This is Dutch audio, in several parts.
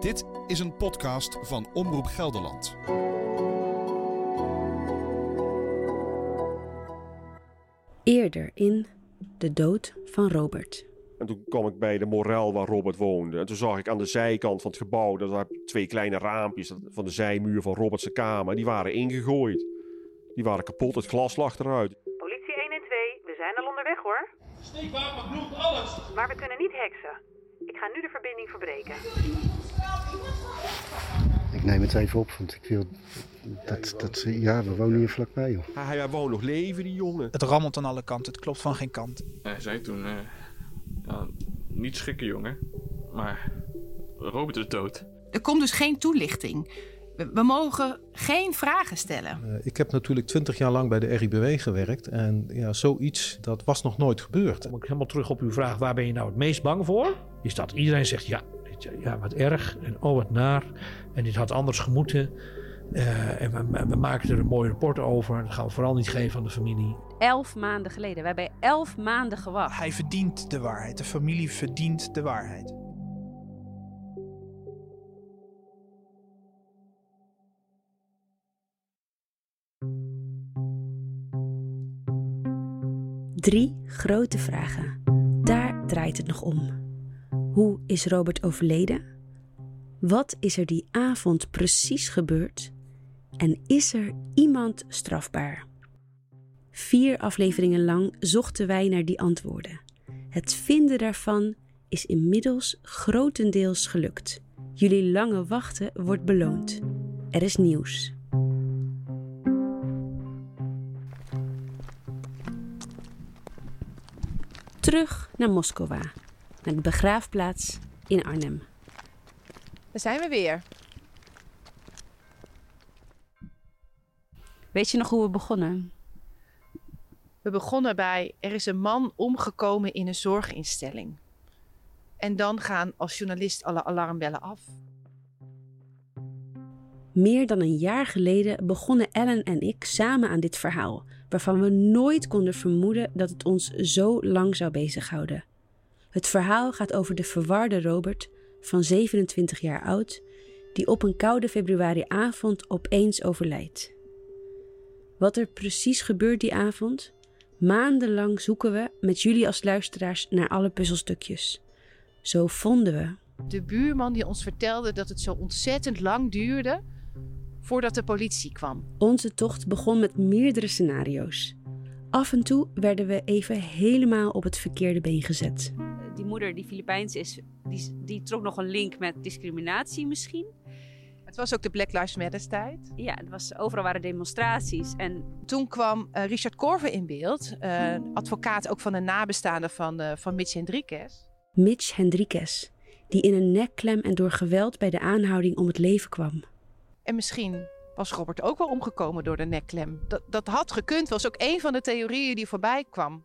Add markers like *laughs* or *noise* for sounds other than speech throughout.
Dit is een podcast van Omroep Gelderland. Eerder in De dood van Robert. En toen kwam ik bij de morel waar Robert woonde. En toen zag ik aan de zijkant van het gebouw, dat daar twee kleine raampjes van de zijmuur van Robert's kamer, die waren ingegooid. Die waren kapot, het glas lag eruit. Politie 112, we zijn al onderweg hoor. Steekwapen, bloed, alles. Maar we kunnen niet heksen. Ik ga nu de verbinding verbreken. Ik neem het even op, want ik wil dat, dat ze, ja, we wonen hier vlakbij joh. Hij, hij wou nog leven, die jongen. Het rammelt aan alle kanten, het klopt van geen kant. Hij zei toen, eh, ja, niet schrikken jongen, maar Robert is dood. Er komt dus geen toelichting. We, we mogen geen vragen stellen. Uh, ik heb natuurlijk twintig jaar lang bij de RIBW gewerkt. En ja, zoiets, dat was nog nooit gebeurd. Kom ik helemaal terug op uw vraag, waar ben je nou het meest bang voor? Is dat iedereen zegt, ja, ja wat erg en oh wat naar. En dit had anders gemoeten. Uh, en we, we, maken er een mooi rapport over. Dat gaan we vooral niet geven aan de familie. Elf maanden geleden. We hebben elf maanden gewacht. Hij verdient de waarheid. De familie verdient de waarheid. Drie grote vragen. Daar draait het nog om. Hoe is Robert overleden? Wat is er die avond precies gebeurd? En is er iemand strafbaar? Vier afleveringen lang zochten wij naar die antwoorden. Het vinden daarvan is inmiddels grotendeels gelukt. Jullie lange wachten wordt beloond. Er is nieuws. Terug naar Moskova, naar de begraafplaats in Arnhem. Daar zijn we weer. Weet je nog hoe we begonnen? We begonnen bij er is een man omgekomen in een zorginstelling. En dan gaan als journalist alle alarmbellen af. Meer dan een jaar geleden begonnen Ellen en ik samen aan dit verhaal, waarvan we nooit konden vermoeden dat het ons zo lang zou bezighouden. Het verhaal gaat over de verwarde Robert van 27 jaar oud, die op een koude februariavond opeens overlijdt. Wat er precies gebeurt die avond? Maandenlang zoeken we met jullie als luisteraars naar alle puzzelstukjes. Zo vonden we. De buurman die ons vertelde dat het zo ontzettend lang duurde voordat de politie kwam. Onze tocht begon met meerdere scenario's. Af en toe werden we even helemaal op het verkeerde been gezet. Die moeder die Filipijns is, die, die trok nog een link met discriminatie misschien. Het was ook de Black Lives Matter tijd. Ja, het was, overal waren demonstraties. En toen kwam uh, Richard Corver in beeld, uh, advocaat ook van de nabestaanden van, uh, van Mitch Henriquez. Mitch Henriquez, die in een nekklem en door geweld bij de aanhouding om het leven kwam. En misschien was Robert ook wel omgekomen door de nekklem. Dat, dat had gekund, was ook een van de theorieën die voorbij kwam.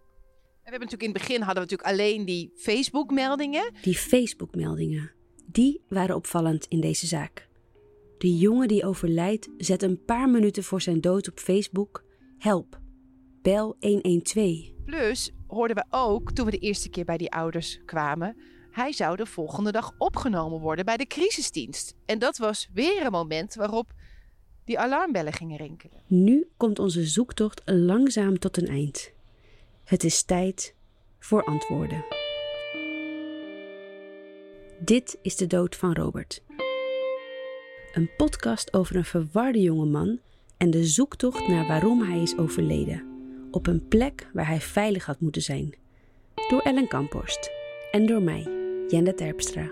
We hebben natuurlijk in het begin hadden we natuurlijk alleen die Facebook-meldingen. Die Facebook-meldingen, die waren opvallend in deze zaak. De jongen die overlijdt zet een paar minuten voor zijn dood op Facebook: Help, bel 112. Plus hoorden we ook toen we de eerste keer bij die ouders kwamen. Hij zou de volgende dag opgenomen worden bij de crisisdienst. En dat was weer een moment waarop die alarmbellen gingen rinkelen. Nu komt onze zoektocht langzaam tot een eind. Het is tijd voor antwoorden. Dit is de dood van Robert. Een podcast over een verwarde jongeman en de zoektocht naar waarom hij is overleden. Op een plek waar hij veilig had moeten zijn. Door Ellen Kamphorst en door mij, Jende Terpstra.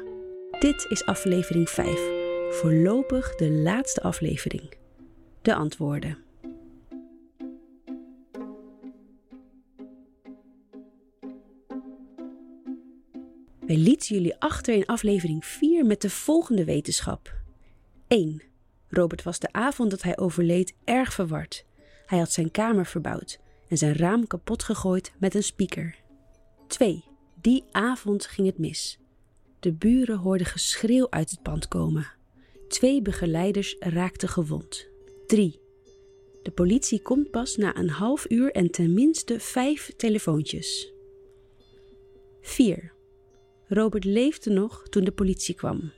Dit is aflevering 5, voorlopig de laatste aflevering. De antwoorden. Wij lieten jullie achter in aflevering 4 met de volgende wetenschap. 1. Robert was de avond dat hij overleed erg verward. Hij had zijn kamer verbouwd en zijn raam kapot gegooid met een speaker. 2. Die avond ging het mis. De buren hoorden geschreeuw uit het pand komen. Twee begeleiders raakten gewond. 3. De politie komt pas na een half uur en tenminste vijf telefoontjes. 4. Robert leefde nog toen de politie kwam.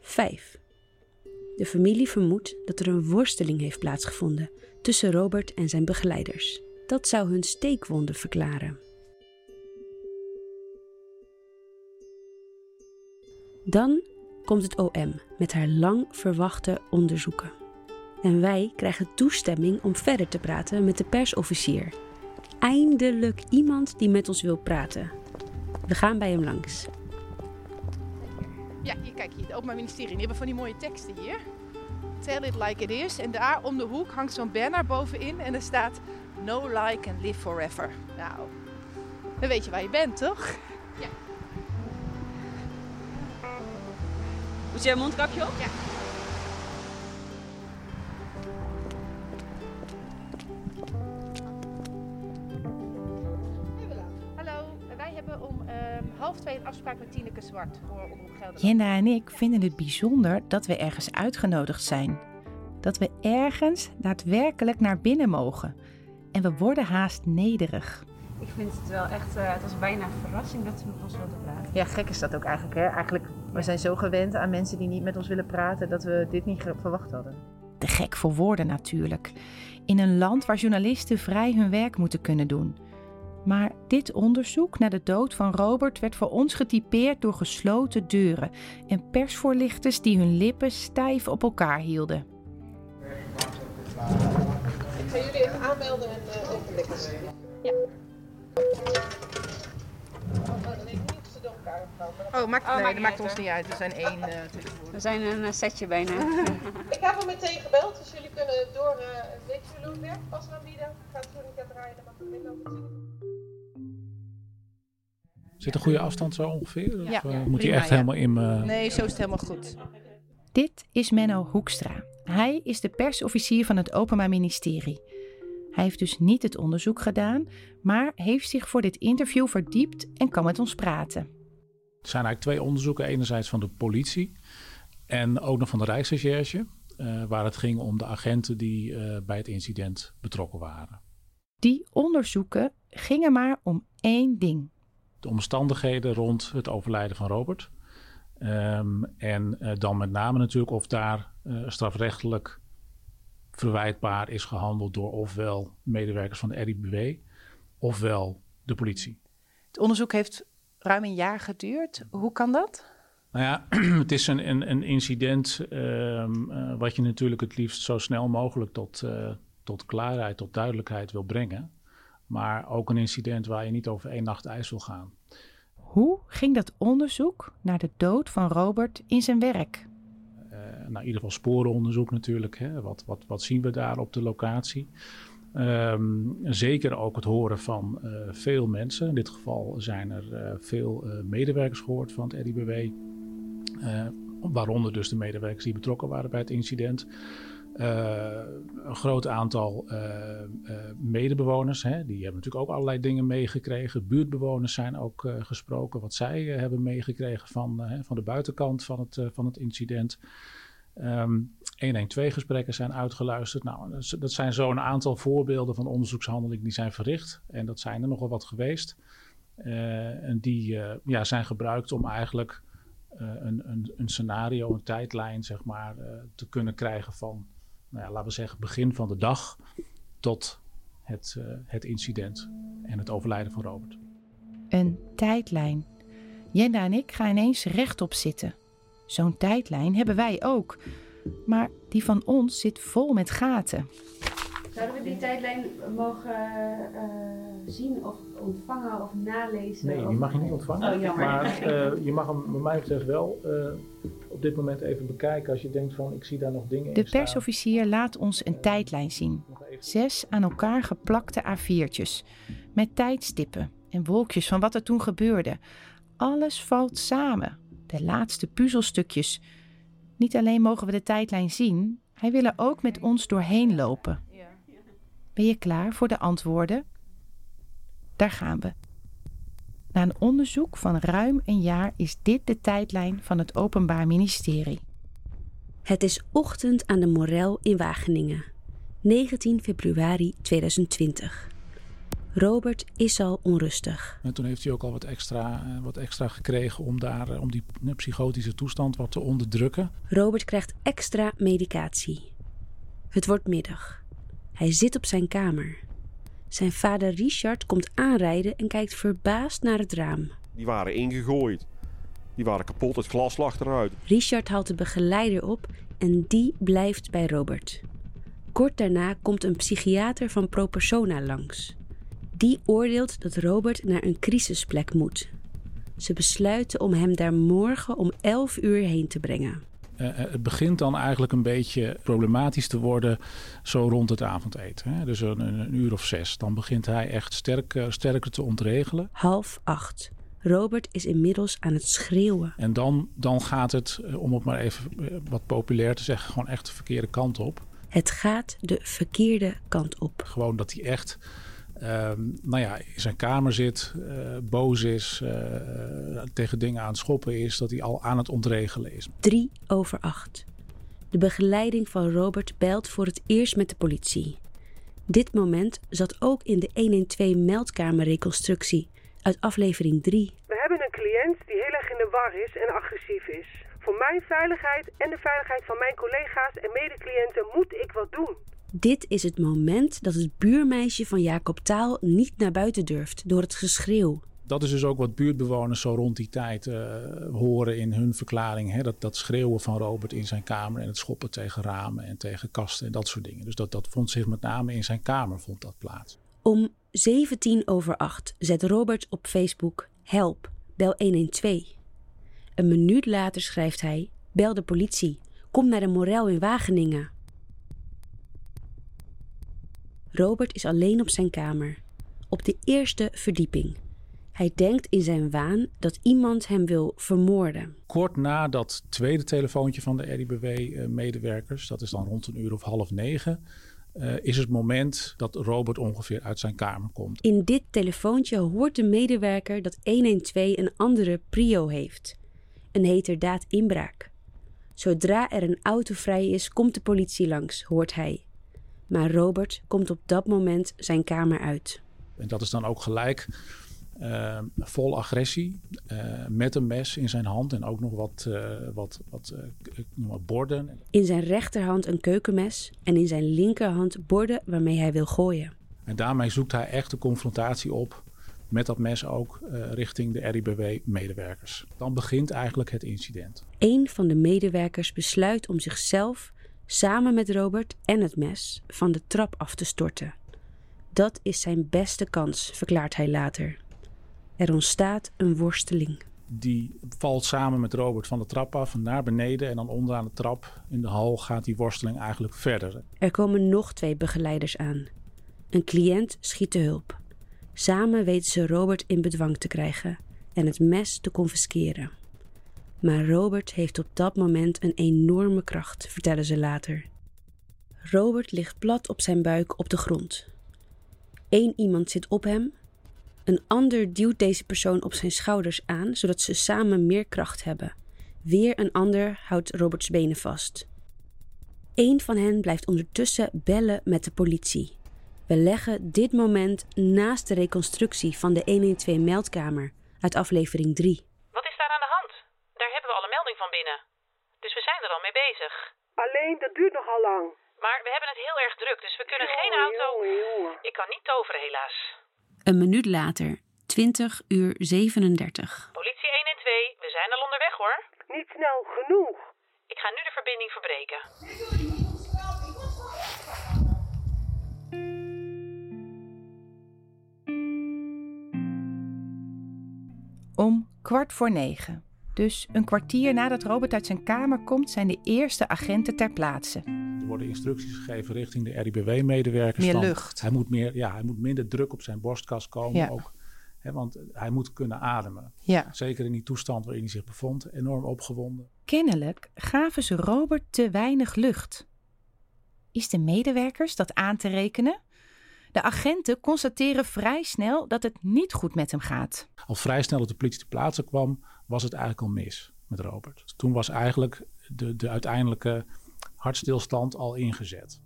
5. De familie vermoedt dat er een worsteling heeft plaatsgevonden tussen Robert en zijn begeleiders. Dat zou hun steekwonden verklaren. Dan komt het OM met haar lang verwachte onderzoeken. En wij krijgen toestemming om verder te praten met de persofficier. Eindelijk iemand die met ons wil praten. We gaan bij hem langs. Ja, hier kijk je, het Openbaar Ministerie. Die hebben van die mooie teksten hier. Tell it like it is. En daar om de hoek hangt zo'n banner bovenin en er staat No like and live forever. Nou, dan weet je waar je bent, toch? Ja. Moet je een mondkapje op? Ja. Met Tineke Zwart voor Omroep Gelderland. Jenna en ik vinden het bijzonder dat we ergens uitgenodigd zijn. Dat we ergens daadwerkelijk naar binnen mogen. En we worden haast nederig. Ik vind het wel echt, eh, het was bijna een verrassing dat ze met ons wilden praten. Ja, gek is dat ook eigenlijk. Hè? Eigenlijk, we zijn zo gewend aan mensen die niet met ons willen praten dat we dit niet verwacht hadden. Te gek voor woorden natuurlijk. In een land waar journalisten vrij hun werk moeten kunnen doen. Maar dit onderzoek naar de dood van Robert werd voor ons getypeerd door gesloten deuren en persvoorlichters die hun lippen stijf op elkaar hielden. Ik ga jullie even aanmelden en uh, overleggen. Ja. Oh, maakt, Oh, nee, maakt dat maakt ons niet uit. We zijn één uh, tegenwoordig. We zijn een eh, setje bijna. *laughs* Ik heb al meteen gebeld, dus jullie kunnen door. Uh, weet jullie hoe het werkt? Pas aanbieden. Gaat zo niet draaien, dan mag ik minder over Zit een goede afstand zo ongeveer? Of Ja, eh, ja, moet hij echt ja. helemaal in. Nee, zo is het helemaal goed. Dit is Menno Hoekstra. Hij is de persofficier van het Openbaar Ministerie. Hij heeft dus niet het onderzoek gedaan, maar heeft zich voor dit interview verdiept en kan met ons praten. Er zijn eigenlijk twee onderzoeken. Enerzijds van de politie en ook nog van de Rijksrecherche. eh, waar het ging om de agenten die eh, bij het incident betrokken waren. Die onderzoeken gingen maar om één ding. De omstandigheden rond het overlijden van Robert. Ehm, en eh, dan met name natuurlijk of daar eh, strafrechtelijk verwijtbaar is gehandeld door ofwel medewerkers van de RIBW ofwel de politie. Het onderzoek heeft ruim een jaar geduurd. Hoe kan dat? Nou ja, *clears throat* het is een, een, een incident ehm, eh, wat je natuurlijk het liefst zo snel mogelijk tot, tot klaarheid, tot duidelijkheid wil brengen. Maar ook een incident waar je niet over één nacht ijs wil gaan. Hoe ging dat onderzoek naar de dood van Robert in zijn werk? Eh, nou, in ieder geval sporenonderzoek natuurlijk. Hè. Wat, wat, wat zien we daar op de locatie? Ehm, zeker ook het horen van eh, veel mensen. In dit geval zijn er eh, veel medewerkers gehoord van het RIBW. Waaronder dus de medewerkers die betrokken waren bij het incident. Eh, een groot aantal eh, eh, medebewoners, hè, die hebben natuurlijk ook allerlei dingen meegekregen. Buurtbewoners zijn ook gesproken, wat zij hebben meegekregen van, van de buitenkant van het, van het incident. Ehm 112-gesprekken zijn uitgeluisterd. Nou, dat zijn zo'n aantal voorbeelden van onderzoekshandelingen die zijn verricht. En dat zijn er nogal wat geweest. En die ja, zijn gebruikt om eigenlijk een, een, een scenario, een tijdlijn, zeg maar, te kunnen krijgen van, nou laten we zeggen, begin van de dag tot het, eh, het incident en het overlijden van Robert. Een tijdlijn. Jenda en ik gaan ineens rechtop zitten. Zo'n tijdlijn hebben wij ook. Maar die van ons zit vol met gaten. Zouden we die tijdlijn mogen eh, zien of ontvangen of nalezen? Nee, of- die mag je niet ontvangen. Oh, jammer. maar eh, je mag hem, wat mij betreft, wel eh, op dit moment even bekijken als je denkt van, ik zie daar nog dingen De in staan. persofficier laat ons een tijdlijn zien. Zes aan elkaar geplakte A4'tjes. Met tijdstippen en wolkjes van wat er toen gebeurde. Alles valt samen. De laatste puzzelstukjes. Niet alleen mogen we de tijdlijn zien, hij wil er ook met ons doorheen lopen. Ben je klaar voor de antwoorden? Daar gaan we. Na een onderzoek van ruim een jaar is dit de tijdlijn van het Openbaar Ministerie. Het is ochtend aan de Morel in Wageningen. 19 februari 2020. Robert is al onrustig. En toen heeft hij ook al wat extra, eh, wat extra gekregen om, daar, eh, om die eh, psychotische toestand wat te onderdrukken. Robert krijgt extra medicatie. Het wordt middag. Hij zit op zijn kamer. Zijn vader Richard komt aanrijden en kijkt verbaasd naar het raam. Die waren ingegooid. Die waren kapot, het glas lag eruit. Richard haalt de begeleider op en die blijft bij Robert. Kort daarna komt een psychiater van Pro Persona langs. Die oordeelt dat Robert naar een crisisplek moet. Ze besluiten om hem daar morgen om 11 uur heen te brengen. Uh, het begint dan eigenlijk een beetje problematisch te worden zo rond het avondeten. Hè? Dus een, een, uur of zes. Dan begint hij echt sterk, uh, sterker te ontregelen. Half acht. Robert is inmiddels aan het schreeuwen. En dan, dan gaat het, om het maar even wat populair te zeggen, gewoon echt de verkeerde kant op. Het gaat de verkeerde kant op. Gewoon dat hij echt Um, nou ja, in zijn kamer zit, uh, boos is, uh, tegen dingen aan het schoppen is, dat hij al aan het ontregelen is. Drie over acht. De begeleiding van Robert belt voor het eerst met de politie. Dit moment zat ook in de 112-meldkamerreconstructie uit aflevering 3. We hebben een cliënt die heel erg in de war is en agressief is. Voor mijn veiligheid en de veiligheid van mijn collega's en medecliënten moet ik wat doen. Dit is het moment dat het buurmeisje van Jacob Taal niet naar buiten durft door het geschreeuw. Dat is dus ook wat buurtbewoners zo rond die tijd uh, horen in hun verklaring. Hè? Dat, dat schreeuwen van Robert in zijn kamer en het schoppen tegen ramen en tegen kasten en dat soort dingen. Dus dat, dat vond zich met name in zijn kamer vond dat plaats. Om 17 over 8 zet Robert op Facebook Help, bel 112. Een minuut later schrijft hij Bel de politie, kom naar de Morel in Wageningen. Robert is alleen op zijn kamer, op de eerste verdieping. Hij denkt in zijn waan dat iemand hem wil vermoorden. Kort na dat tweede telefoontje van de RIBW-medewerkers, dat is dan rond een uur of half negen, uh, is het moment dat Robert ongeveer uit zijn kamer komt. In dit telefoontje hoort de medewerker dat 112 een andere prio heeft. Een heterdaad inbraak. Zodra er een auto vrij is, komt de politie langs, hoort hij. Maar Robert komt op dat moment zijn kamer uit. En dat is dan ook gelijk uh, vol agressie, uh, met een mes in zijn hand en ook nog wat, uh, wat, wat borden. In zijn rechterhand een keukenmes en in zijn linkerhand borden waarmee hij wil gooien. En daarmee zoekt hij echt de confrontatie op met dat mes ook richting de RIBW-medewerkers. Dan begint eigenlijk het incident. Een van de medewerkers besluit om zichzelf samen met Robert en het mes van de trap af te storten. Dat is zijn beste kans, verklaart hij later. Er ontstaat een worsteling. Die valt samen met Robert van de trap af naar beneden en dan onderaan de trap in de hal gaat die worsteling eigenlijk verder. Er komen nog twee begeleiders aan. Een cliënt schiet te hulp. Samen weten ze Robert in bedwang te krijgen en het mes te confisceren. Maar Robert heeft op dat moment een enorme kracht, vertellen ze later. Robert ligt plat op zijn buik op de grond. Eén iemand zit op hem, een ander duwt deze persoon op zijn schouders aan, zodat ze samen meer kracht hebben. Weer een ander houdt Roberts benen vast. Eén van hen blijft ondertussen bellen met de politie. We leggen dit moment naast de reconstructie van de 112-meldkamer uit aflevering 3. Wat is daar aan de hand? Van binnen. Dus we zijn er al mee bezig. Alleen, dat duurt nogal lang. Maar we hebben het heel erg druk, dus we kunnen jongen, geen auto. Jongen, jongen. Ik kan niet toveren, helaas. Een minuut later, 20 uur 37. Politie 112, we zijn al onderweg hoor. Niet snel genoeg. Ik ga nu de verbinding verbreken. Om kwart voor negen. Dus een kwartier nadat Robert uit zijn kamer komt, zijn de eerste agenten ter plaatse. Er worden instructies gegeven richting de RIBW-medewerkers. Meer van, lucht. Hij moet, meer, ja, hij moet minder druk op zijn borstkas komen. Ja. Ook, hè, want hij moet kunnen ademen. Ja. Zeker in die toestand waarin hij zich bevond. Enorm opgewonden. Kennelijk gaven ze Robert te weinig lucht. Is de medewerkers dat aan te rekenen? De agenten constateren vrij snel dat het niet goed met hem gaat. Al vrij snel dat de politie te plaatse kwam, was het eigenlijk al mis met Robert. Dus toen was eigenlijk de, de uiteindelijke hartstilstand al ingezet.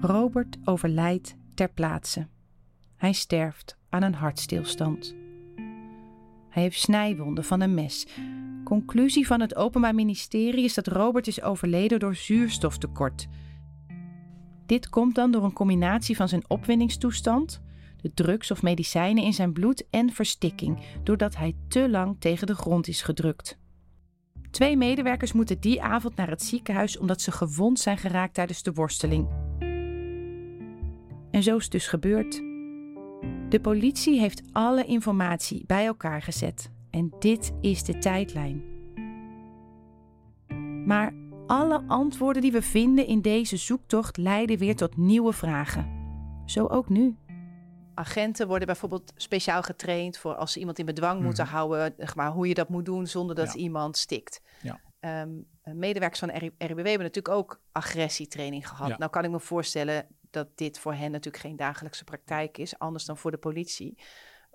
Robert overlijdt ter plaatse. Hij sterft aan een hartstilstand. Hij heeft snijwonden van een mes. Conclusie van het Openbaar Ministerie is dat Robert is overleden door zuurstoftekort. Dit komt dan door een combinatie van zijn opwindingstoestand, de drugs of medicijnen in zijn bloed en verstikking, doordat hij te lang tegen de grond is gedrukt. Twee medewerkers moeten die avond naar het ziekenhuis omdat ze gewond zijn geraakt tijdens de worsteling. En zo is dus gebeurd. De politie heeft alle informatie bij elkaar gezet en dit is de tijdlijn. Maar alle antwoorden die we vinden in deze zoektocht leiden weer tot nieuwe vragen. Zo ook nu. Agenten worden bijvoorbeeld speciaal getraind voor als ze iemand in bedwang Mhm. moeten houden, zeg maar, hoe je dat moet doen zonder dat Ja. iemand stikt. Ja. Ehm, medewerkers van RI RIBW hebben natuurlijk ook agressietraining gehad. Ja. Nou kan ik me voorstellen dat dit voor hen natuurlijk geen dagelijkse praktijk is, anders dan voor de politie.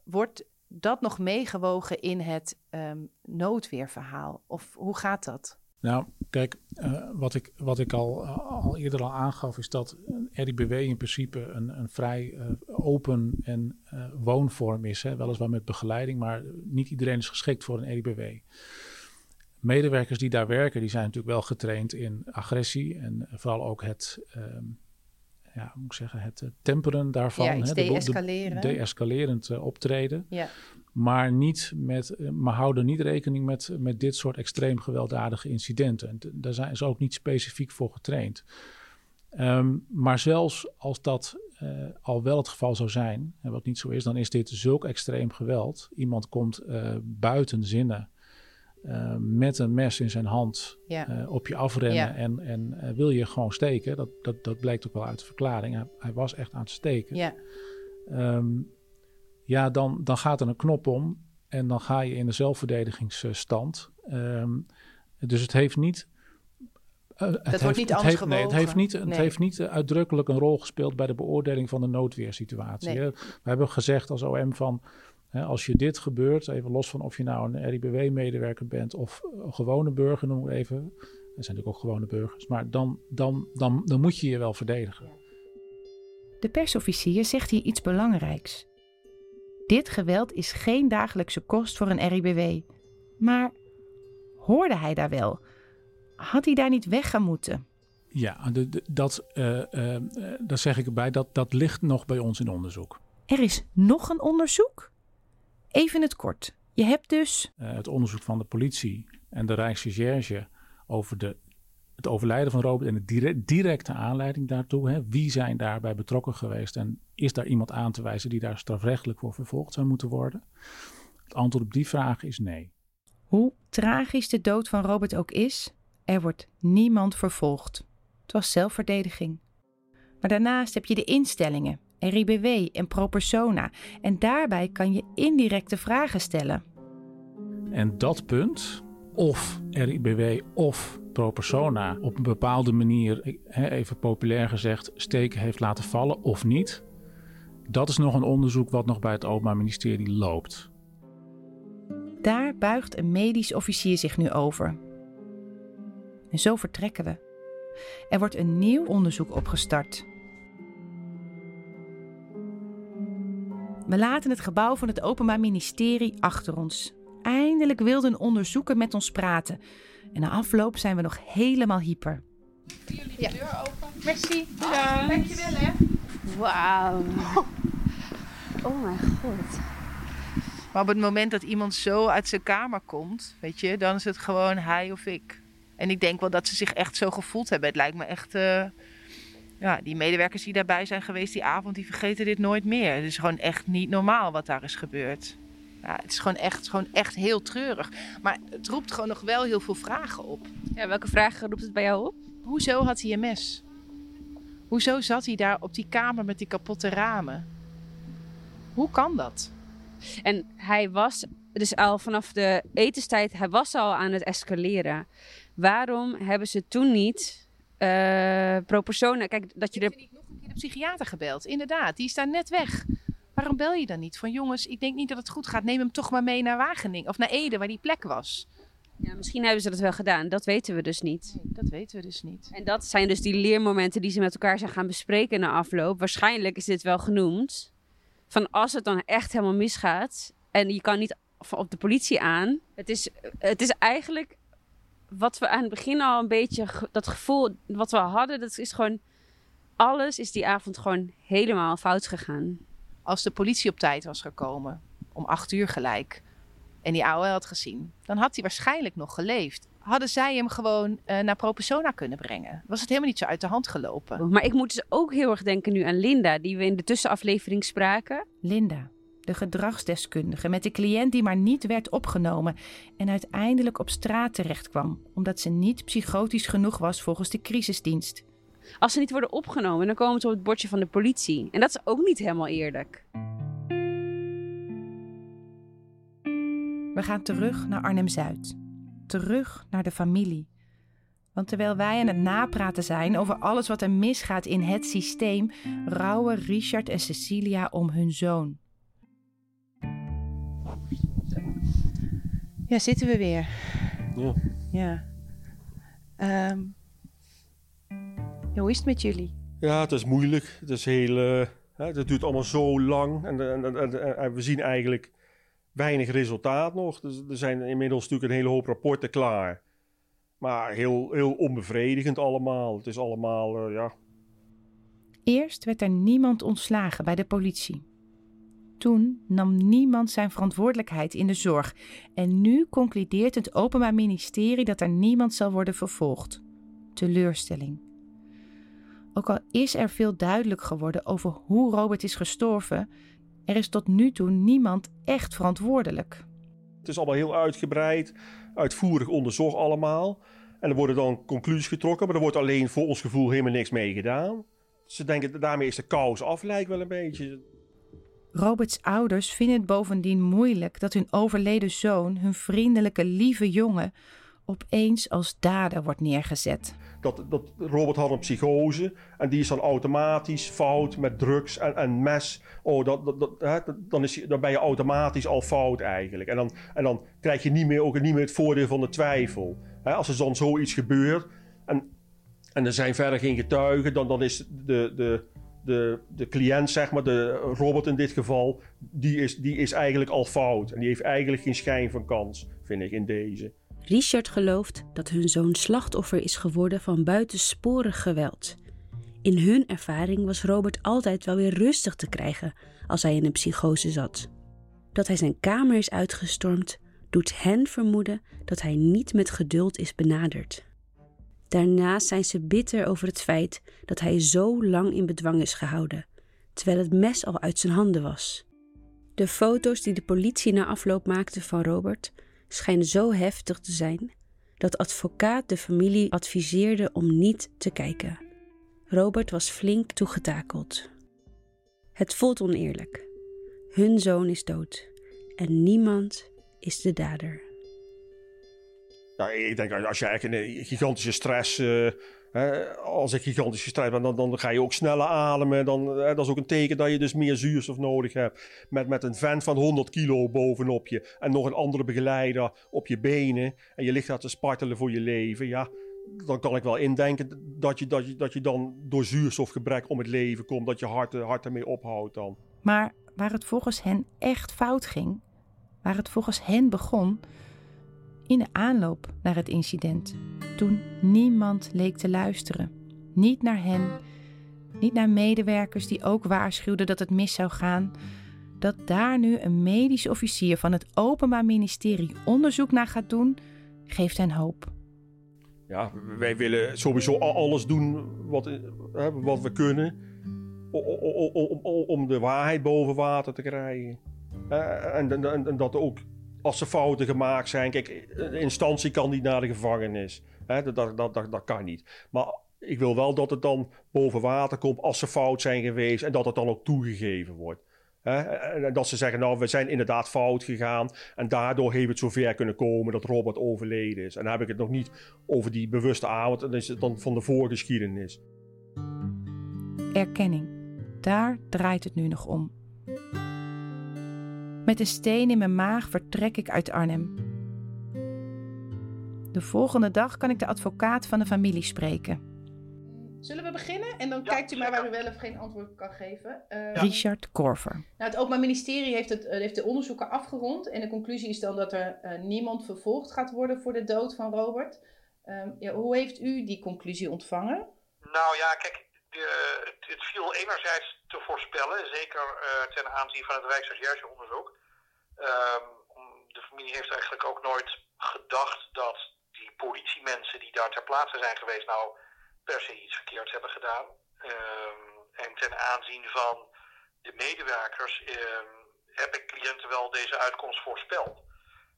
Wordt dat nog meegewogen in het ehm, noodweerverhaal? Of hoe gaat dat? Nou, kijk, eh, wat, ik, wat ik al, al eerder al aangaf, is dat een RIBW in principe een, een vrij eh, open en eh, woonvorm is. Hè? Weliswaar met begeleiding, maar niet iedereen is geschikt voor een RIBW. Medewerkers die daar werken, die zijn natuurlijk wel getraind in agressie en vooral ook het, ehm, ja, moet ik zeggen, het eh, temperen daarvan. Ja, hè? De- de- deescaleren. Deescalerend eh, optreden Ja. Maar, niet met, eh, maar houden niet rekening met, met dit soort extreem gewelddadige incidenten. En daar zijn ze ook niet specifiek voor getraind. Ehm, maar zelfs als dat eh, al wel het geval zou zijn, en wat niet zo is, dan is dit zulk extreem geweld. Iemand komt eh, buiten zinnen met een mes in zijn hand Ja. op je afrennen Ja. en, en wil je gewoon steken. Dat, dat, dat blijkt ook wel uit de verklaring. Hij, hij was echt aan het steken. Ja. Ehm, ja, dan, dan gaat er een knop om en dan ga je in de zelfverdedigingsstand. Ehm, dus het heeft niet. eh, het wordt heeft- niet het heeft, nee, het heeft niet, het Nee. heeft niet uitdrukkelijk een rol gespeeld bij de beoordeling van de noodweersituatie. Nee. We hebben gezegd als OM van. hè, als je dit gebeurt, even los van of je nou een RIBW-medewerker bent of een gewone burger, noem ik even. Er zijn natuurlijk ook gewone burgers. Maar dan, dan, dan, dan moet je je wel verdedigen. De persofficier zegt hier iets belangrijks. Dit geweld is geen dagelijkse kost voor een RIBW. Maar hoorde hij daar wel? Had hij daar niet weg gaan moeten? Ja, de, de- dat, eh, eh, eh, daar zeg ik erbij, dat, dat ligt nog bij ons in onderzoek. Er is nog een onderzoek? Even in het kort. Je hebt dus. Het onderzoek van de politie en de Rijksrecherche over de, het overlijden van Robert en de dire- directe aanleiding daartoe. Hè. Wie zijn daarbij betrokken geweest en is daar iemand aan te wijzen die daar strafrechtelijk voor vervolgd zou moeten worden? Het antwoord op die vraag is nee. Hoe tragisch de dood van Robert ook is, er wordt niemand vervolgd. Het was zelfverdediging. Maar daarnaast heb je de instellingen, RIBW en pro persona. En daarbij kan je indirecte vragen stellen. En dat punt, of RIBW of pro persona op een bepaalde manier, even populair gezegd, steken heeft laten vallen of niet, dat is nog een onderzoek wat nog bij het Openbaar Ministerie loopt. Daar buigt een medisch officier zich nu over. En zo vertrekken we. Er wordt een nieuw onderzoek opgestart. We laten het gebouw van het Openbaar Ministerie achter ons. Eindelijk wilde een onderzoeker met ons praten. En na afloop zijn we nog helemaal hyper. Ja. deur open. Merci. Bedankt. Dankjewel hè. Wauw. Oh mijn god. Maar op het moment dat iemand zo uit zijn kamer komt, weet je, dan is het gewoon hij of ik. En ik denk wel dat ze zich echt zo gevoeld hebben. Het lijkt me echt. eh, ja, die medewerkers die daarbij zijn geweest die avond, die vergeten dit nooit meer. Het is gewoon echt niet normaal wat daar is gebeurd. Ja, het is gewoon echt, gewoon echt heel treurig. Maar het roept gewoon nog wel heel veel vragen op. Ja, welke vragen roept het bij jou op? Hoezo had hij een mes? Hoezo zat hij daar op die kamer met die kapotte ramen? Hoe kan dat? En hij was dus al vanaf de etenstijd, hij was al aan het escaleren. Waarom hebben ze toen niet eh pro persona, kijk dat je er... de psychiater gebeld. Inderdaad, die is daar net weg. Waarom bel je dan niet? Van jongens, ik denk niet dat het goed gaat. Neem hem toch maar mee naar Wageningen of naar Ede, waar die plek was. Ja, misschien hebben ze dat wel gedaan. Dat weten we dus niet. dat weten we dus niet. En dat zijn dus die leermomenten die ze met elkaar zijn gaan bespreken na afloop. Waarschijnlijk is dit wel genoemd. Van als het dan echt helemaal misgaat en je kan niet op de politie aan. Het is, het is eigenlijk wat we aan het begin al een beetje, dat gevoel wat we hadden, dat is gewoon, alles is die avond gewoon helemaal fout gegaan. Als de politie op tijd was gekomen, om acht uur gelijk, en die oude had gezien, dan had hij waarschijnlijk nog geleefd. Hadden zij hem gewoon uh, naar Propersona kunnen brengen? Was het helemaal niet zo uit de hand gelopen? Maar ik moet dus ook heel erg denken nu aan Linda, die we in de tussenaflevering spraken. Linda, de gedragsdeskundige met de cliënt die maar niet werd opgenomen en uiteindelijk op straat terechtkwam omdat ze niet psychotisch genoeg was volgens de crisisdienst. Als ze niet worden opgenomen, dan komen ze op het bordje van de politie. En dat is ook niet helemaal eerlijk. We gaan terug naar Arnhem-Zuid. Terug naar de familie. Want terwijl wij aan het napraten zijn over alles wat er misgaat in het systeem, rouwen Richard en Cecilia om hun zoon. Ja, zitten we weer. Ja. Ja. Um, hoe is het met jullie? Ja, het is moeilijk. Het is heel... Uh, het duurt allemaal zo lang. En, en, en, en, we zien eigenlijk weinig resultaat nog. Dus er zijn inmiddels natuurlijk een hele hoop rapporten klaar. Maar heel, heel onbevredigend allemaal. Het is allemaal, uh, ja... Eerst werd er niemand ontslagen bij de politie. Toen nam niemand zijn verantwoordelijkheid in de zorg en nu concludeert het Openbaar Ministerie dat er niemand zal worden vervolgd. Teleurstelling. Ook al is er veel duidelijk geworden over hoe Robert is gestorven, er is tot nu toe niemand echt verantwoordelijk. Het is allemaal heel uitgebreid, uitvoerig onderzocht allemaal. En er worden dan conclusies getrokken, maar er wordt alleen voor ons gevoel helemaal niks mee gedaan. Ze denken daarmee is de kous af, lijkt wel een beetje. Roberts ouders vinden het bovendien moeilijk dat hun overleden zoon, hun vriendelijke, lieve jongen, opeens als dader wordt neergezet. Dat, dat had een psychose en die is dan automatisch fout met drugs en, mes. Oh, dat, dat, dan, is, dan ben je automatisch al fout eigenlijk. En dan, en dan krijg je niet meer, ook niet meer het voordeel van de twijfel. Hè, als er dan zoiets gebeurt en, en er zijn verder geen getuigen, dan, dan is de, de, de, de cliënt, zeg maar, de Robert in dit geval, die is, die is eigenlijk al fout. En die heeft eigenlijk geen schijn van kans, vind ik, in deze. Richard gelooft dat hun zoon slachtoffer is geworden van buitensporig geweld. In hun ervaring was Robert altijd wel weer rustig te krijgen als hij in een psychose zat. Dat hij zijn kamer is uitgestormd, doet hen vermoeden dat hij niet met geduld is benaderd. Daarnaast zijn ze bitter over het feit dat hij zo lang in bedwang is gehouden, terwijl het mes al uit zijn handen was. De foto's die de politie na afloop maakte van Robert schijnen zo heftig te zijn dat advocaat de familie adviseerde om niet te kijken. Robert was flink toegetakeld. Het voelt oneerlijk. Hun zoon is dood en niemand is de dader. Nou, ik denk als je eigenlijk een gigantische stress. Uh, als ik gigantische stress ben, dan, dan ga je ook sneller ademen. Dan, dat is ook een teken dat je dus meer zuurstof nodig hebt. Met, met een vent van 100 kilo bovenop je. En nog een andere begeleider op je benen. En je ligt daar te spartelen voor je leven. Ja, dan kan ik wel indenken dat je, dat je, dat je dan door zuurstofgebrek om het leven komt. Dat je hart, hart ermee ophoudt dan. Maar waar het volgens hen echt fout ging, waar het volgens hen begon in de aanloop naar het incident, toen niemand leek te luisteren. Niet naar hen, niet naar medewerkers die ook waarschuwden dat het mis zou gaan. Dat daar nu een medisch officier van het Openbaar Ministerie onderzoek naar gaat doen, geeft hen hoop. Ja, wij willen sowieso alles doen wat, wat we kunnen om de waarheid boven water te krijgen. En, en dat ook als er fouten gemaakt zijn. Kijk, de instantie kan niet naar de gevangenis. Hè? Dat, dat, dat, dat, kan niet. Maar ik wil wel dat het dan boven water komt als ze fout zijn geweest. En dat het dan ook toegegeven wordt. En dat ze zeggen, nou, we zijn inderdaad fout gegaan. En daardoor heeft het zover kunnen komen dat Robert overleden is. En dan heb ik het nog niet over die bewuste avond. Dan is het dan van de voorgeschiedenis. Erkenning. Daar draait het nu nog om. Met een steen in mijn maag vertrek ik uit Arnhem. De volgende dag kan ik de advocaat van de familie spreken. Zullen we beginnen? En dan kijkt u maar waar u wel of geen antwoord kan geven. Uh, Richard Korver. Nou, het Openbaar Ministerie heeft, het, uh, heeft de onderzoeken afgerond. En de conclusie is dan dat er uh, niemand vervolgd gaat worden voor de dood van Robert. Ehm, ja, hoe heeft u die conclusie ontvangen? Nou ja, kijk, de, het viel enerzijds te voorspellen, zeker ten aanzien van het Rijksrechercheonderzoek. Ehm, de familie heeft eigenlijk ook nooit gedacht dat die politiemensen die daar ter plaatse zijn geweest, nou per se iets verkeerds hebben gedaan. Um, en ten aanzien van de medewerkers um, heb ik cliënten wel deze uitkomst voorspeld.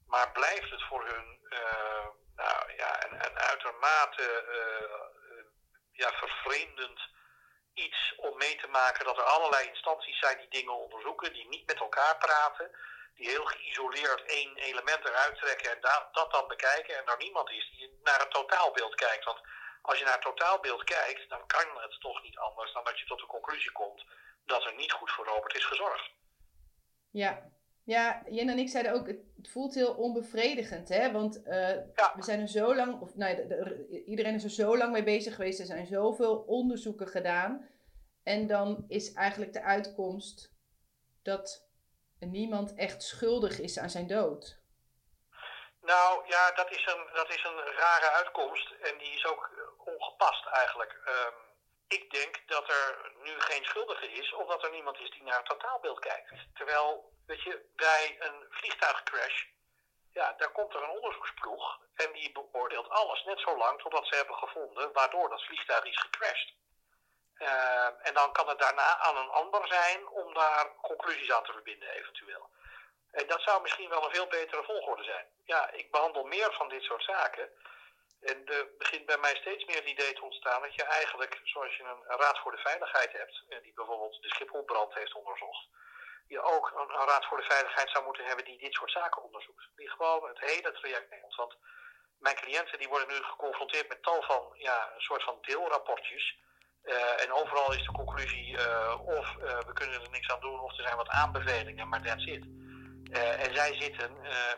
Maar blijft het voor hun uh, nou, ja, een, een uitermate uh, ja, vervreemdend iets om mee te maken dat er allerlei instanties zijn die dingen onderzoeken, die niet met elkaar praten, die heel geïsoleerd één element eruit trekken en da dat dan bekijken en er niemand is die naar het totaalbeeld kijkt. Want als je naar het totaalbeeld kijkt, dan kan het toch niet anders dan dat je tot de conclusie komt dat er niet goed voor Robert is gezorgd. Ja, ja Jen en ik zeiden ook, het voelt heel onbevredigend, hè? Want uh, we zijn er zo lang, of nou, de, de, iedereen is er zo lang mee bezig geweest, er zijn zoveel onderzoeken gedaan. En dan is eigenlijk de uitkomst dat niemand echt schuldig is aan zijn dood. Nou ja, dat is, een, dat is een rare uitkomst en die is ook ongepast eigenlijk. Um, ik denk dat er nu geen schuldige is, omdat er niemand is die naar het totaalbeeld kijkt. Terwijl, weet je, bij een vliegtuigcrash, ja, daar komt er een onderzoeksploeg en die beoordeelt alles net zo lang totdat ze hebben gevonden waardoor dat vliegtuig is gecrashed. Uh, en dan kan het daarna aan een ander zijn om daar conclusies aan te verbinden eventueel. En dat zou misschien wel een veel betere volgorde zijn. Ja, ik behandel meer van dit soort zaken. En er begint bij mij steeds meer het idee te ontstaan dat je eigenlijk, zoals je een raad voor de veiligheid hebt, die bijvoorbeeld de Schipholbrand heeft onderzocht, je ook een, een, raad voor de veiligheid zou moeten hebben die dit soort zaken onderzoekt. Die gewoon het hele traject neemt. Want mijn cliënten die worden nu geconfronteerd met tal van ja, een soort van deelrapportjes. Uh, en overal is de conclusie uh, of uh, we kunnen er niks aan doen of er zijn wat aanbevelingen, maar that's it. en zij zitten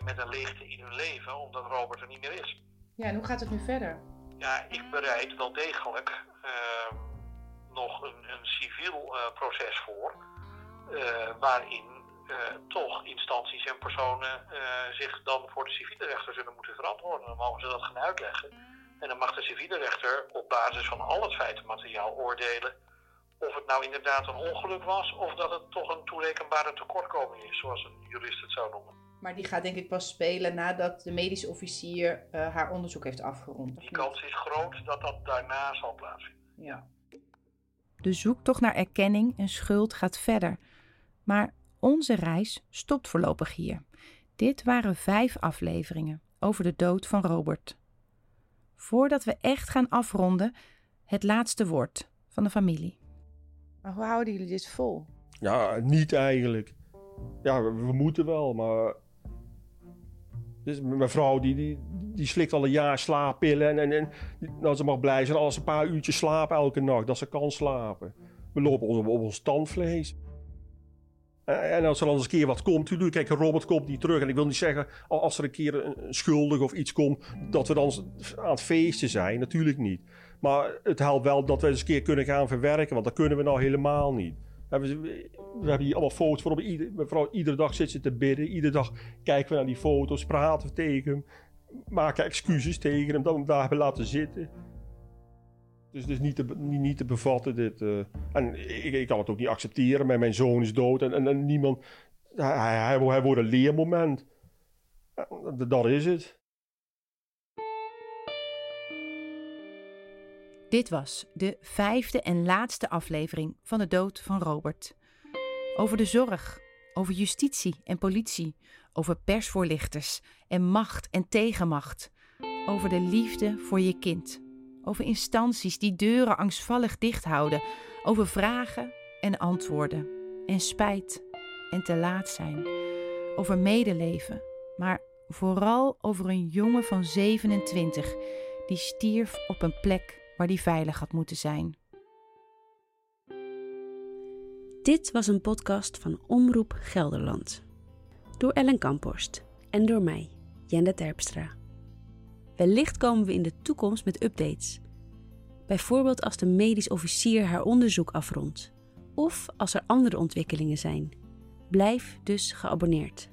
met een leegte in hun leven omdat Robert er niet meer is. Ja, en hoe gaat het nu verder? Ja, ik bereid wel degelijk nog een, een civiel proces voor, waarin toch instanties en personen zich dan voor de civiele rechter zullen moeten verantwoorden. Dan mogen ze dat gaan uitleggen. En dan mag de civiele rechter op basis van al het feitenmateriaal oordelen of het nou inderdaad een ongeluk was of dat het toch een toerekenbare tekortkoming is, zoals een jurist het zou noemen. Maar die gaat denk ik pas spelen nadat de medisch officier uh, haar onderzoek heeft afgerond. Die kans is groot dat dat daarna zal plaatsvinden. Ja. De zoektocht naar erkenning en schuld gaat verder. Maar onze reis stopt voorlopig hier. Dit waren vijf afleveringen over de dood van Robert. Voordat we echt gaan afronden, het laatste woord van de familie. Maar hoe houden jullie dit vol? Ja, niet eigenlijk. Ja, we, we moeten wel, maar dus mijn vrouw die, die, die slikt al een jaar slaappillen. En, en, en nou, ze mag blij zijn als ze een paar uurtjes slapen elke nacht. Dat ze kan slapen. We lopen op, op ons tandvlees. En als er dan eens een keer wat komt, natuurlijk, kijk, Robert komt niet terug. En ik wil niet zeggen, als er een keer een schuldig of iets komt, dat we dan aan het feesten zijn. Natuurlijk niet. Maar het helpt wel dat we eens een keer kunnen gaan verwerken, want dat kunnen we nou helemaal niet. We, hebben hier allemaal foto's voor. Mevrouw, iedere dag zit ze te bidden. Iedere dag kijken we naar die foto's, praten we tegen hem. Maken excuses tegen hem dat we hem daar hebben laten zitten. Dus het is niet te, niet, te bevatten. Dit, uh, en ik, ik, kan het ook niet accepteren. Mijn, mijn zoon is dood en, en, niemand. Hij, hij, hij, wordt een leermoment. Dat is het. Dit was de vijfde en laatste aflevering van de dood van Robert. Over de zorg, over justitie en politie, over persvoorlichters en macht en tegenmacht, over de liefde voor je kind, over instanties die deuren angstvallig dicht houden, over vragen en antwoorden, en spijt en te laat zijn, over medeleven, maar vooral over een jongen van 27 die stierf op een plek waar die veilig had moeten zijn. Dit was een podcast van Omroep Gelderland. Door Ellen Kamphorst en door mij, Jende Terpstra. Wellicht komen we in de toekomst met updates. Bijvoorbeeld als de medisch officier haar onderzoek afrondt of als er andere ontwikkelingen zijn. Blijf dus geabonneerd.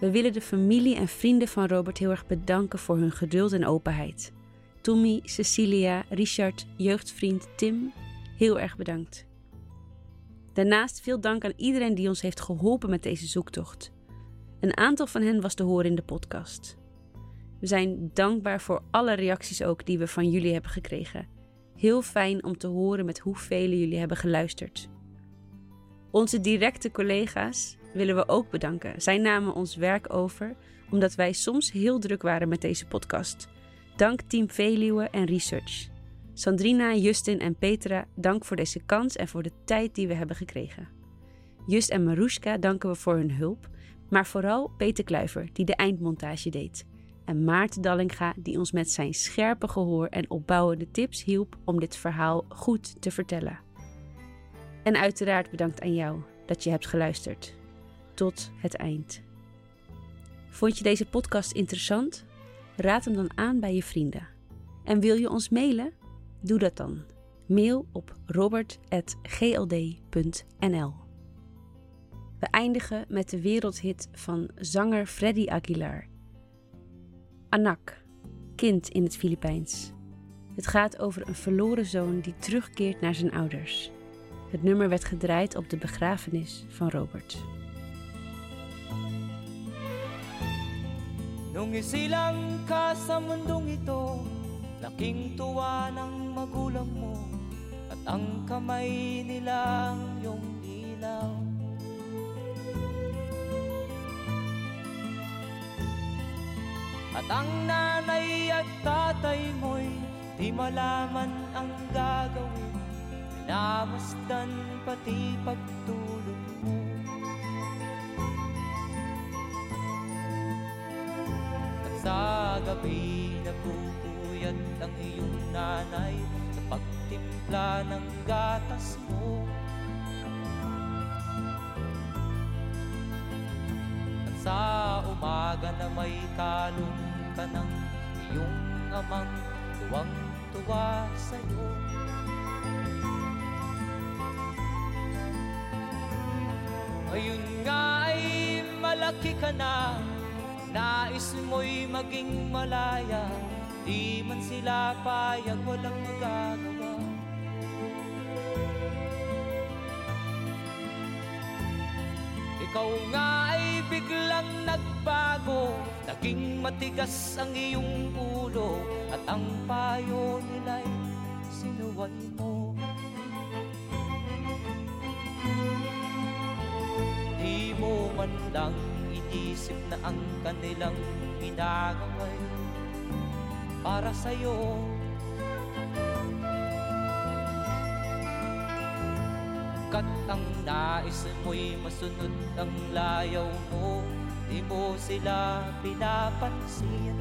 We willen de familie en vrienden van Robert heel erg bedanken voor hun geduld en openheid. Tommy, Cecilia, Richard, jeugdvriend Tim, heel erg bedankt. Daarnaast veel dank aan iedereen die ons heeft geholpen met deze zoektocht. Een aantal van hen was te horen in de podcast. We zijn dankbaar voor alle reacties ook die we van jullie hebben gekregen. Heel fijn om te horen met hoeveel jullie hebben geluisterd. Onze directe collega's willen we ook bedanken. Zij namen ons werk over omdat wij soms heel druk waren met deze podcast. Dank Team Veluwe en Research. Sandrina, Justin en Petra, dank voor deze kans en voor de tijd die we hebben gekregen. Just en Marushka danken we voor hun hulp, maar vooral Peter Kluiver, die de eindmontage deed. En Maarten Dallinga, die ons met zijn scherpe gehoor en opbouwende tips hielp om dit verhaal goed te vertellen. En uiteraard bedankt aan jou dat je hebt geluisterd. Tot het eind. Vond je deze podcast interessant? Raad hem dan aan bij je vrienden. En wil je ons mailen? Doe dat dan. Mail op robert.gld.nl. We eindigen met de wereldhit van zanger Freddy Aguilar. Anak, kind in het Filipijns. Het gaat over een verloren zoon die terugkeert naar zijn ouders. Het nummer werd gedraaid op de begrafenis van Robert. Nung ka sa mundong ito Laking tuwa ng magulang mo At ang kamay At ang nanay at tatay mo'y Di malaman ang gagawin. Minamasdan pati pagtulog mo. At sa gabi nagpupuyat ang iyong nanay Sa pagtimpla ng gatas mo. At sa umaga na may kalong ka ng iyong amang Tuwang-tuwa sa'yo. Ngayon nga ay malaki ka na Nais mo'y maging malaya Di man sila payag walang magagawa. Ikaw nga ay biglang nagbago Naging matigas ang iyong ulo At ang payo nila'y sinuway mo. Di mo man lang inisip na ang kanilang ginagaway Para sa'yo. Kat ang nais mo'y masunod ang layaw mo Di mo sila pinapansin.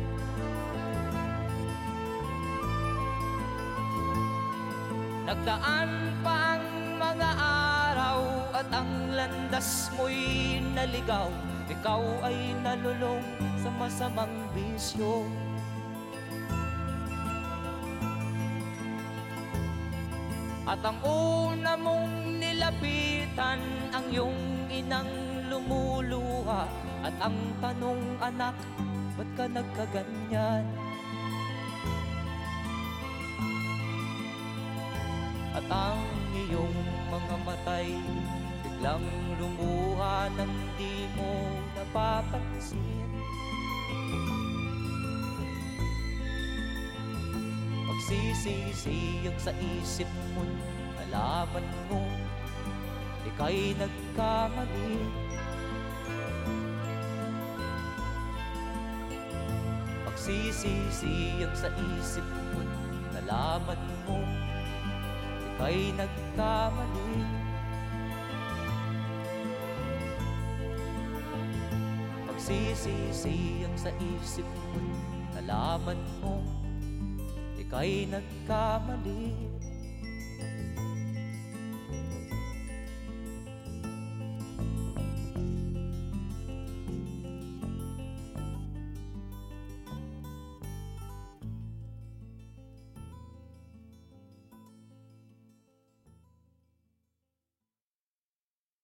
Nagdaan pa ang mga araw At ang landas mo'y naligaw. Ikaw ay nalulong sa masamang bisyo. At ang una mong nilapitan Ang iyong inang lumuluha At ang tanong anak Ba't ka nagkaganyan? At ang iyong mga matay Biglang lumuha nang di mo napapansin Magsisisiyag sa isip mo Nalaman mo Ika'y nagkamali Magsisisiyag sa isip mo Nalaman mo Ika'y nagkamali. Magsisisiyag sa isip mo Nalaman mo Ika'y nagkamali